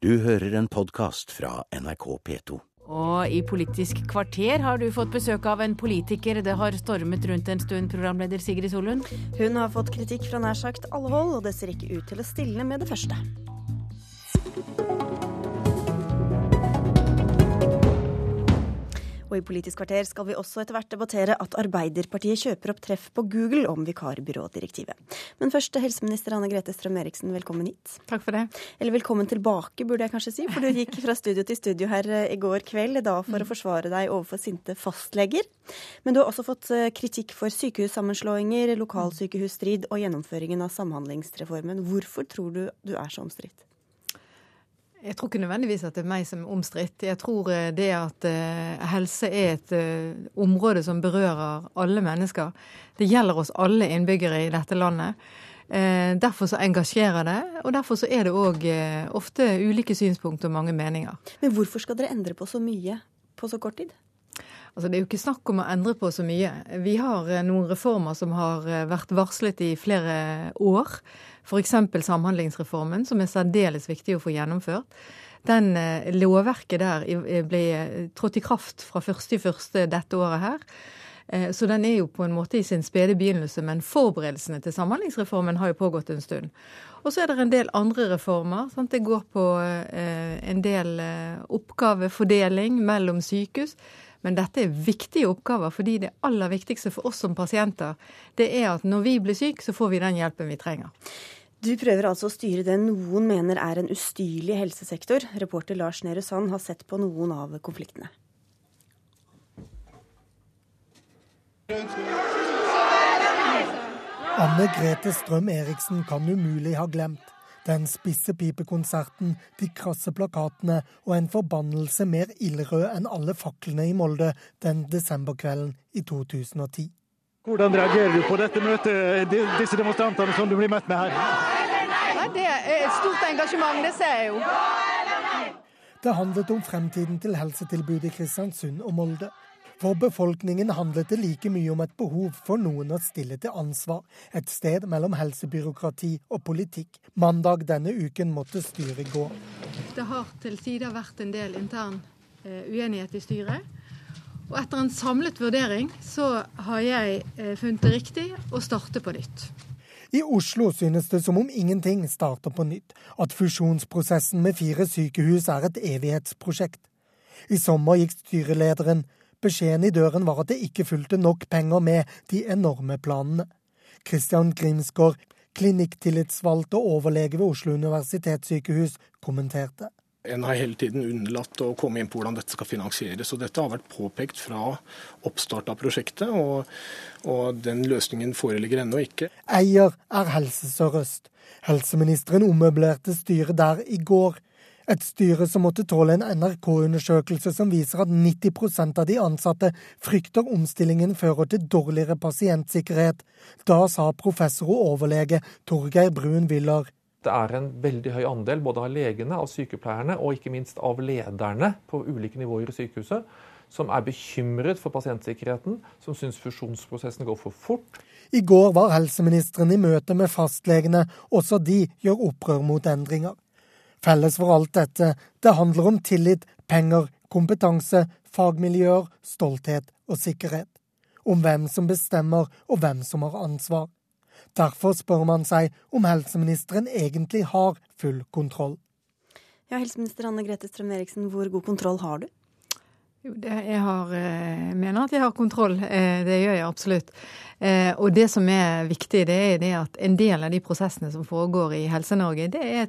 Du hører en podkast fra NRK P2. Og i Politisk kvarter har du fått besøk av en politiker det har stormet rundt en stund, programleder Sigrid Solund. Hun har fått kritikk fra nær sagt alle hold, og det ser ikke ut til å stilne med det første. Og i Politisk kvarter skal vi også etter hvert debattere at Arbeiderpartiet kjøper opp treff på Google om vikarbyrådirektivet. Men først helseminister Anne Grete Strøm-Eriksen, velkommen hit. Takk for det. Eller velkommen tilbake, burde jeg kanskje si, for du gikk fra studio til studio her eh, i går kveld, da for å forsvare deg overfor sinte fastleger. Men du har også fått eh, kritikk for sykehussammenslåinger, lokalsykehusstrid og gjennomføringen av Samhandlingsreformen. Hvorfor tror du du er så omstridt? Jeg tror ikke nødvendigvis at det er meg som er omstridt. Jeg tror eh, det at uh, helse er et uh, område som berører alle mennesker. Det gjelder oss alle innbyggere i dette landet. Derfor så engasjerer det, og derfor så er det òg ofte ulike synspunkter og mange meninger. Men hvorfor skal dere endre på så mye på så kort tid? Altså, det er jo ikke snakk om å endre på så mye. Vi har noen reformer som har vært varslet i flere år. F.eks. Samhandlingsreformen, som er særdeles viktig å få gjennomført. Den eh, Lovverket der ble trådt i kraft fra 1.1. dette året her. Eh, så den er jo på en måte i sin spede begynnelse, men forberedelsene til Samhandlingsreformen har jo pågått en stund. Og så er det en del andre reformer. Sant? Det går på eh, en del oppgavefordeling mellom sykehus. Men dette er viktige oppgaver, fordi det aller viktigste for oss som pasienter, det er at når vi blir syke, så får vi den hjelpen vi trenger. Du prøver altså å styre det noen mener er en ustyrlig helsesektor. Reporter Lars Nehru Sand har sett på noen av konfliktene. Anne Grete Strøm Eriksen kan umulig ha glemt den spisse pipekonserten, de krasse plakatene og en forbannelse mer ildrød enn alle faklene i Molde den desemberkvelden i 2010. Hvordan reagerer du på dette møtet, disse demonstrantene som du blir møtt med her? Nei, det er et stort engasjement, det ser jeg jo. Det handlet om fremtiden til helsetilbudet i Kristiansund og Molde. For befolkningen handlet det like mye om et behov for noen å stille til ansvar. Et sted mellom helsebyråkrati og politikk. Mandag denne uken måtte styret gå. Det har til tider vært en del intern uh, uenighet i styret. Og etter en samlet vurdering så har jeg uh, funnet det riktig å starte på nytt. I Oslo synes det som om ingenting starter på nytt. At fusjonsprosessen med fire sykehus er et evighetsprosjekt. I sommer gikk styrelederen Beskjeden i døren var at det ikke fulgte nok penger med de enorme planene. Christian Grimsgaard, klinikktillitsvalgt og overlege ved Oslo universitetssykehus, kommenterte. En har hele tiden unnlatt å komme inn på hvordan dette skal finansieres. og Dette har vært påpekt fra oppstart av prosjektet, og, og den løsningen foreligger ennå ikke. Eier er Helse Sør-Øst. Helseministeren ommøblerte styret der i går. Et styre som måtte tåle en NRK-undersøkelse som viser at 90% av de ansatte frykter omstillingen fører til dårligere pasientsikkerhet. Da sa professor og overlege Torgeir Brun Willer. Det er en veldig høy andel både av legene, av sykepleierne og ikke minst av lederne på ulike nivåer i sykehuset som er bekymret for pasientsikkerheten, som syns fusjonsprosessen går for fort. I går var helseministeren i møte med fastlegene. Også de gjør opprør mot endringer. Felles for alt dette, det handler om tillit, penger, kompetanse, fagmiljøer, stolthet og sikkerhet. Om hvem som bestemmer og hvem som har ansvar. Derfor spør man seg om helseministeren egentlig har full kontroll. Ja, Helseminister Anne Grete Strøm-Eriksen, hvor god kontroll har du? Jo, det, jeg, har, eh, jeg mener at jeg har kontroll. Eh, det gjør jeg absolutt. Eh, og det som er viktig, det er det at en del av de prosessene som foregår i Helse-Norge, det er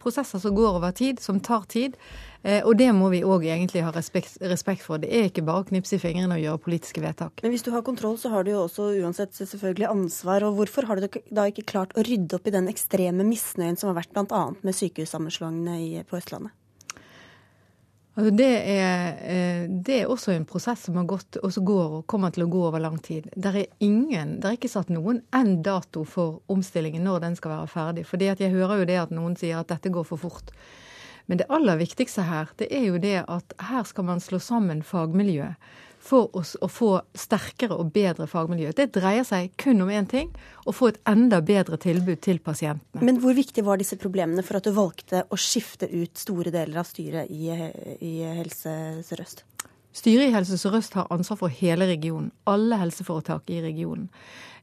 prosesser som går over tid, som tar tid. Eh, og det må vi òg egentlig ha respekt, respekt, for. Det er ikke bare å knipse i fingrene og gjøre politiske vedtak. Men hvis du har kontroll, så har du jo også uansett selvfølgelig ansvar. Og hvorfor har du da ikke klart å rydde opp i den ekstreme misnøyen som har vært bl.a. med sykehussammenslåingene på Østlandet? Altså det, er, eh, det, er, også en prosess som har gått, og som går og kommer til å gå over lang tid. Det er, ingen, det er ikke satt noen enn dato for omstillingen når den skal være ferdig. At jeg hører jo det at noen sier at dette går for fort. Men det aller viktigste her, det er jo det at her skal man slå sammen fagmiljøet for oss å få sterkere og bedre fagmiljø. Det dreier seg kun om én ting å få et enda bedre tilbud til pasientene. Men hvor viktig var disse problemene for at du valgte å skifte ut store deler av styret i, i Helse Sør-Øst? Styret i Helse Sør-Øst har ansvar for hele regionen. Alle helseforetak i regionen.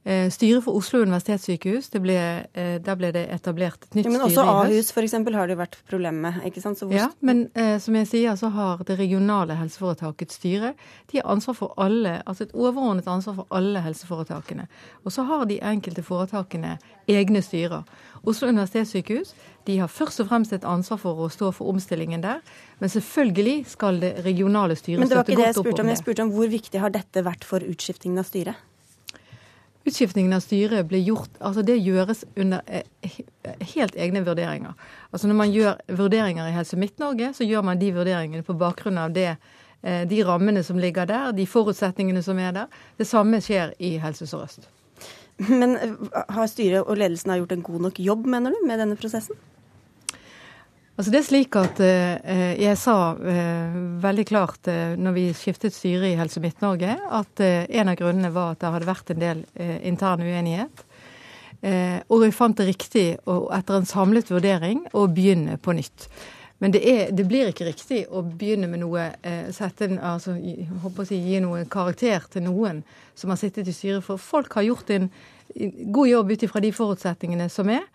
Eh, styret for Oslo universitetssykehus, ble, eh, der ble det etablert et nytt ja, men styre. Også Ahus f.eks. har det vært problemer med. ikke sant? Hvor... Ja, men eh, som jeg sier, så har det regionale helseforetakets styre de har ansvar for alle, altså et overordnet ansvar for alle helseforetakene. Og så har de enkelte foretakene egne styrer. Oslo universitetssykehus de har først og fremst et ansvar for å stå for omstillingen der. Men selvfølgelig skal det regionale styret støtte godt opp om det. Men det var ikke det jeg spurte om. Jeg spurte om hvor viktig har dette vært for utskiftingen av styret? Utskiftningen av styret ble gjort altså Det gjøres under eh, helt egne vurderinger. Altså Når man gjør vurderinger i Helse Midt-Norge, så gjør man de vurderingene på bakgrunn av det, eh, de rammene som ligger der, de forutsetningene som er der. Det samme skjer i Helse Sør-Øst. Men eh, har styret og ledelsen gjort en god nok jobb, mener du, med denne prosessen? Altså det er slik at eh, Jeg sa eh, veldig klart eh, når vi skiftet styre i Helse Midt-Norge, at eh, en av grunnene var at det hadde vært en del eh, intern uenighet. Eh, og vi fant det riktig, å, etter en samlet vurdering, å begynne på nytt. Men det, er, det blir ikke riktig å begynne med noe sette en, altså, si, Gi noe karakter til noen som har sittet i styret. For folk har gjort en god jobb ut ifra de forutsetningene som er.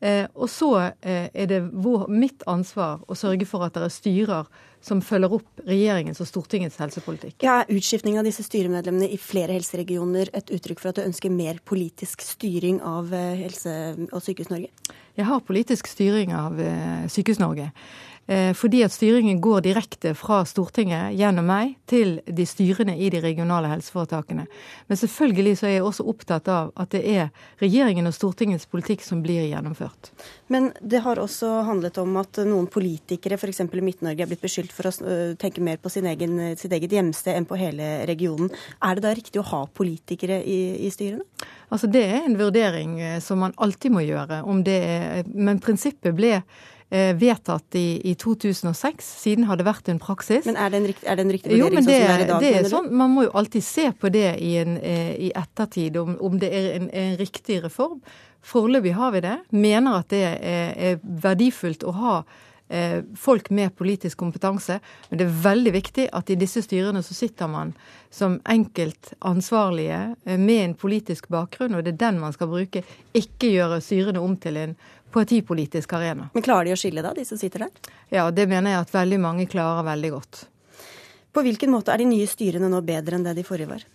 Eh, og så eh, er det mitt ansvar å sørge for at det er styrer som følger opp regjeringens og Stortingets helsepolitikk. Ja, Er utskiftning av disse styremedlemmene i flere helseregioner et uttrykk for at du ønsker mer politisk styring av eh, Helse- og Sykehus-Norge? Jeg har politisk styring av eh, Sykehus-Norge. Eh, fordi at styringen går direkte fra Stortinget gjennom meg til de styrene i de regionale helseforetakene. Men selvfølgelig så er jeg også opptatt av at det er regjeringen og Stortingets politikk som blir gjennomført. Men det har også handlet om at noen politikere f.eks. i Midt-Norge er blitt beskyldt for å øh, tenke mer på sin egen, sitt eget hjemsted enn på hele regionen. Er det da riktig å ha politikere i, i styrene? Altså Det er en vurdering eh, som man alltid må gjøre. om det er, Men prinsippet ble Eh, vedtatt i, i, 2006. Siden har det vært en praksis. Men er det en riktig, er det en riktig vurdering jo, det, sånn som det er i dag? Det er sånn, man må jo alltid se på det i, en, eh, i ettertid, om, om, det er en, en riktig reform. Foreløpig har vi det. Mener at det er, er verdifullt å ha eh, folk med politisk kompetanse. Men det er veldig viktig at i disse styrene så sitter man som enkelt ansvarlige eh, med en politisk bakgrunn, og det er den man skal bruke. Ikke gjøre styrene om til en partipolitisk arena. Men Klarer de å skille da, de som sitter der? Ja, det mener jeg at veldig mange klarer veldig godt. På hvilken måte er de nye styrene nå bedre enn det de forrige var?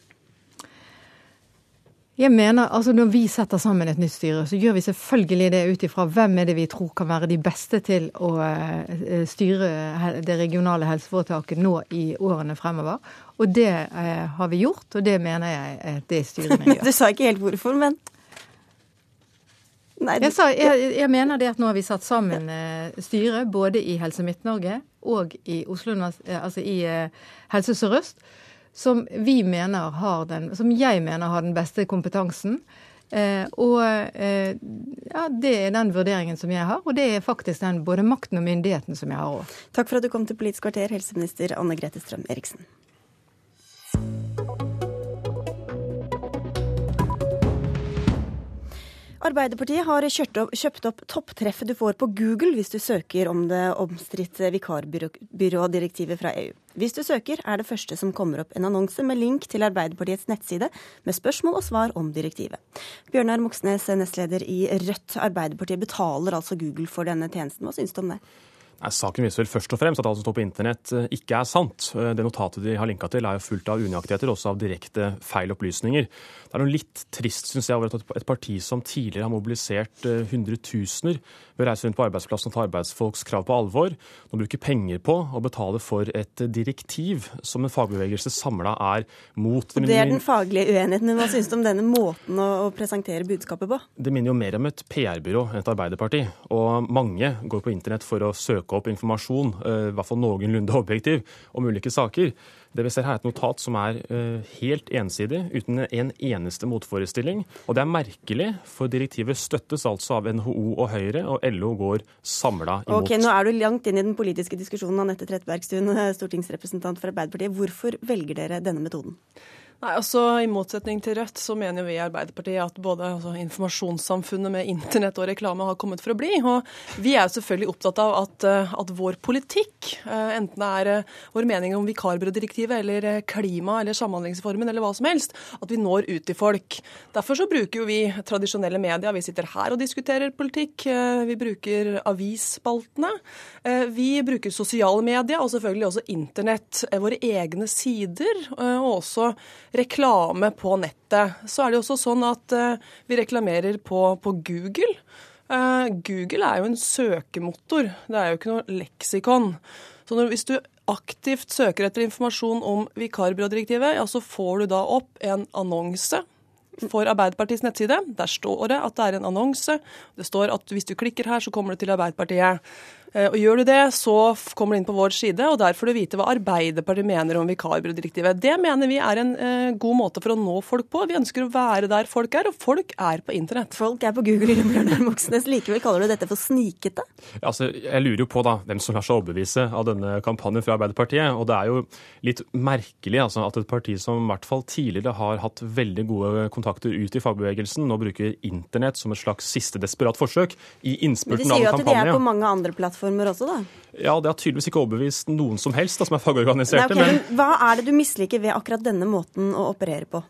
Jeg mener, altså Når vi setter sammen et nytt styre, så gjør vi selvfølgelig det ut ifra hvem er det vi tror kan være de beste til å uh, styre det regionale helseforetaket nå i årene fremover. Og det uh, har vi gjort, og det mener jeg det styrene gjør. du sa ikke helt hvorfor, men Nei, jeg, sa, jeg, jeg, mener det at nå har vi satt sammen eh, styret både i Helse Midt-Norge og i Oslo, uh, altså i eh, Helse Sør-Øst, som vi mener har den, som jeg mener har den beste kompetansen. og ja, det er den vurderingen som jeg har, og det er faktisk den både makten og myndigheten som jeg har òg. Takk for at du kom til Politisk kvarter, helseminister Anne Grete Strøm Eriksen. Arbeiderpartiet har opp, kjøpt opp topptreffet du får på Google hvis du søker om det omstridte vikarbyrådirektivet fra EU. Hvis du søker, er det første som kommer opp en annonse med link til Arbeiderpartiets nettside med spørsmål og svar om direktivet. Bjørnar Moxnes, nestleder i Rødt. Arbeiderpartiet betaler altså Google for denne tjenesten. Hva syns du om det? Saken viser vel først og fremst at alt som står på internett eh, ikke er sant. Eh, det notatet de har linka til er jo fullt av unøyaktigheter, også av direkte feil opplysninger. Det er noe litt trist synes jeg, over at et parti som tidligere har mobilisert eh, hundretusener ved å reise rundt på arbeidsplassen og ta arbeidsfolks krav på alvor, nå bruker penger på å betale for et direktiv som en fagbevegelse samla er mot. Det, det er den faglige uenigheten. Hva synes du om denne måten å presentere budskapet på? Det minner jo mer om et PR-byrå enn et arbeiderparti. Og mange går på internett for å søke søke opp informasjon, i hvert fall noenlunde objektiv, om ulike saker. Det vi ser her er et notat som er helt ensidig, uten en eneste motforestilling. Og det er merkelig, for direktivet støttes altså av NHO og Høyre, og LO går samla imot. Ok, Nå er du langt inn i den politiske diskusjonen, Anette Trettebergstuen, stortingsrepresentant for Arbeiderpartiet. Hvorfor velger dere denne metoden? Nei, altså I motsetning til Rødt så mener vi i Arbeiderpartiet at både altså, informasjonssamfunnet med internett og reklame har kommet for å bli. Og vi er selvfølgelig opptatt av at, eh, at vår politikk, eh, enten det er eh, vår mening om vikarbyrådirektivet eller klima eller Samhandlingsformen eller hva som helst, at vi når ut til folk. Derfor så bruker jo vi tradisjonelle medier. Vi sitter her og diskuterer politikk. Vi bruker avisspaltene. Vi bruker sosiale medier og selvfølgelig også internett. Våre egne sider. og også reklame på nettet. Så er det også sånn at uh, vi reklamerer på, på Google. Uh, Google er jo en søkemotor, det er jo ikke noe leksikon. Så når, hvis du aktivt søker etter informasjon om vikarbyrådirektivet, ja, så får du da opp en annonse for Arbeiderpartiets nettside. Der står det at det er en annonse. Det står at hvis du klikker her, så kommer du til Arbeiderpartiet. Eh, og Gjør du det, så kommer du inn på vår side, og der får du vite hva Arbeiderpartiet mener om vikarbyrådirektivet. Det mener vi er en uh, god måte for å nå folk på. Vi ønsker å være der folk er, og folk er på internett. Folk er på Google, Bjørnar Moxnes. Likevel kaller du dette for snikete? Ja, altså, jeg lurer jo på da, hvem som lar seg overbevise av denne kampanjen fra Arbeiderpartiet. Og det er jo litt merkelig altså, at et parti som i hvert fall tidligere har hatt veldig gode kontakter ut i fagbevegelsen, nå bruker internett som et slags siste desperat forsøk i innspurten av en kampanje. Men de sier jo at de er på mange andre plattformer plattformer også, da? Ja, det har tydeligvis ikke overbevist noen som helst da, som er fagorganiserte. Nei, okay, men... Hva er det du misliker ved akkurat denne måten å operere på?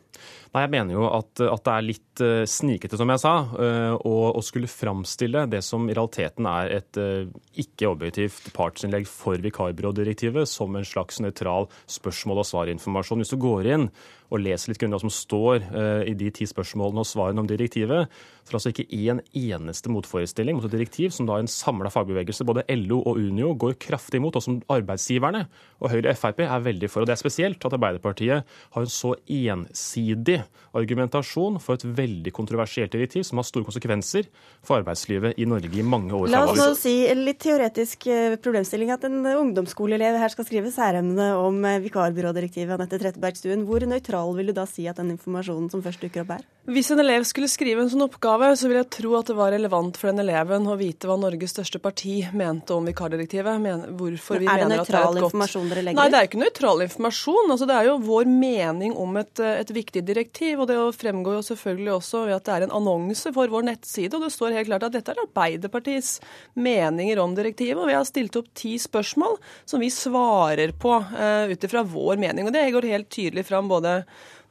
Nei, Jeg mener jo at, at, det er litt uh, snikete, som jeg sa, uh, å, skulle framstille det som i realiteten er et uh, ikke-objektivt partsinnlegg for vikarbyrådirektivet som en slags nøytral spørsmål- og svarinformasjon. Hvis du går inn og leser litt grundig hva som står i de ti spørsmålene og svarene om direktivet, så er det altså ikke én eneste motforestilling mot et direktiv som da en samla fagbevegelse, både LO og Unio, går kraftig imot, og som arbeidsgiverne og Høyre og Frp er veldig for. Og Det er spesielt at Arbeiderpartiet har en så ensidig argumentasjon for et veldig kontroversielt direktiv som har store konsekvenser for arbeidslivet i Norge i mange år La oss nå si en litt teoretisk eh, problemstilling at en ungdomsskoleelev her skal skrive særemne om eh, vikarbyrådirektivet. Anette Trettebergstuen. Hvor nøytral vil du da si at den informasjonen som først dukker opp er? Hvis en elev skulle skrive en sånn oppgave, så vil jeg tro at det var relevant for den eleven å vite hva Norges største parti mente om vikardirektivet. Men, hvorfor vi mener at det er det nøytral informasjon dere legger Nei, det er ikke nøytral informasjon. Altså, det er jo vår mening om et, et viktig direktiv. og Det fremgår jo selvfølgelig også ved at det er en annonse for vår nettside. og Det står helt klart at dette er Arbeiderpartiets meninger om direktivet. og Vi har stilt opp ti spørsmål som vi svarer på uh, ut ifra vår mening. og Det går helt tydelig fram både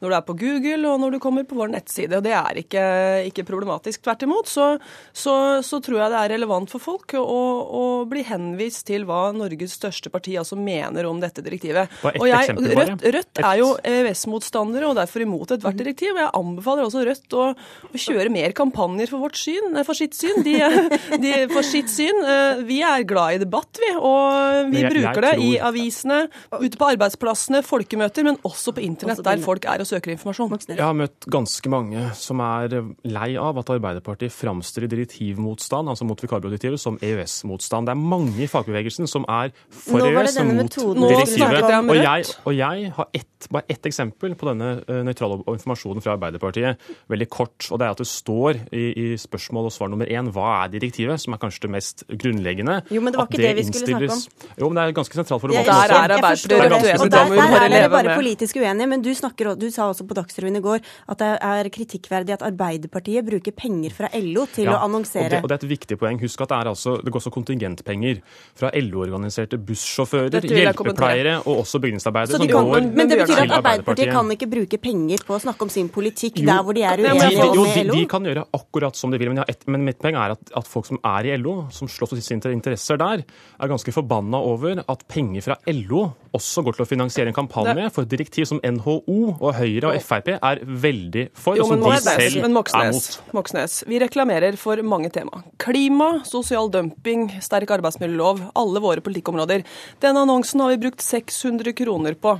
når du er på Google og når du kommer på vår nettside. og Det er ikke, ikke problematisk. Tvert imot så, så, så, tror jeg det er relevant for folk å, å, bli henvist til hva Norges største parti altså mener om dette direktivet. Og jeg, Rødt, Rødt er jo EØS-motstandere og derfor imot ethvert direktiv. og Jeg anbefaler også Rødt å, å, kjøre mer kampanjer for, vårt syn, for sitt syn. De, de, for sitt syn. Eh, vi er glad i debatt, vi. Og vi bruker det i avisene, ute på arbeidsplassene, folkemøter, men også på internett, der folk er og søker informasjon. Jeg har møtt ganske mange som er lei av at Arbeiderpartiet framstiller direktivmotstand, altså mot vikarbyrådirektivet, som EØS-motstand. Det er mange i fagbevegelsen som er for EØS og mot direktivet. Og jeg, og jeg har ett, bare ett eksempel på denne uh, nøytrale informasjonen fra Arbeiderpartiet, veldig kort. og Det er at det står i, i spørsmål og svar nummer én hva er direktivet, som er kanskje det mest grunnleggende. Jo, men det var ikke det, det vi skulle snakke om. Jo, men det er ganske sentralt for debatten. Der er Arbeiderpartiet og der, der er dere bare politisk uenige, men du, snakker, du sa også på Dagsrevyen i går at det er kritikkverdig at Arbeiderpartiet bruker penger fra LO til ja, å annonsere. Og det, og det, er et viktig poeng. Husk at det, er altså, det går også kontingentpenger fra LO-organiserte bussjåfører, hjelpepleiere og også bygningsarbeidere som kan, går Men det betyr at Arbeiderpartiet kan ikke bruke penger på å snakke om sin politikk jo, der hvor de er uenige med LO? De, de, kan gjøre akkurat som de vil, men, et, men mitt poeng er at, at, folk som er i LO, som slåss for sine interesser der, er ganske forbanna over at penger fra LO også går til å finansiere en kampanje for et direktiv som NHO og Høyre og Frp er veldig for, Jo, og som de selv men er Moxnes, mot. Moxnes, vi reklamerer for mange tema. Klima, sosial dumping, sterk arbeidsmiljølov, alle våre politikkområder. Denne annonsen har vi brukt 600 kroner på.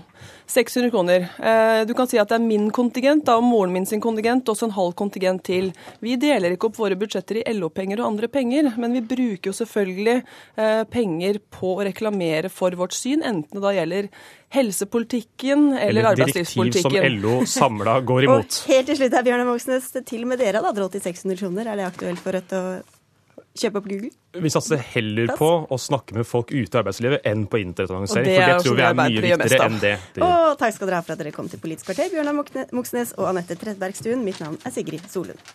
600 kroner. Eh, Du kan si at det er min kontingent da, og moren min sin kontingent, også en halv kontingent til. Vi deler ikke opp våre budsjetter i LO-penger og andre penger, men vi bruker jo selvfølgelig eh, penger på å reklamere for vårt syn, enten det da gjelder helsepolitikken eller, Eller et direktiv som. LO samla går imot. Og helt til slutt her, Bjørnar Moxnes, til og med dere hadde råd til 600 kroner. Er det aktuelt for Rødt å kjøpe opp Google? Vi satser heller på å snakke med folk ute i arbeidslivet enn på internettannonsering. For det tror vi er mye viktigere enn det. det. Og takk skal dere ha for at dere kom til Politisk kvarter, Bjørnar Moxnes og Anette Trettebergstuen. Mitt navn er Sigrid Solund.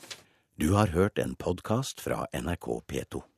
Du har hørt en podkast fra NRK P2.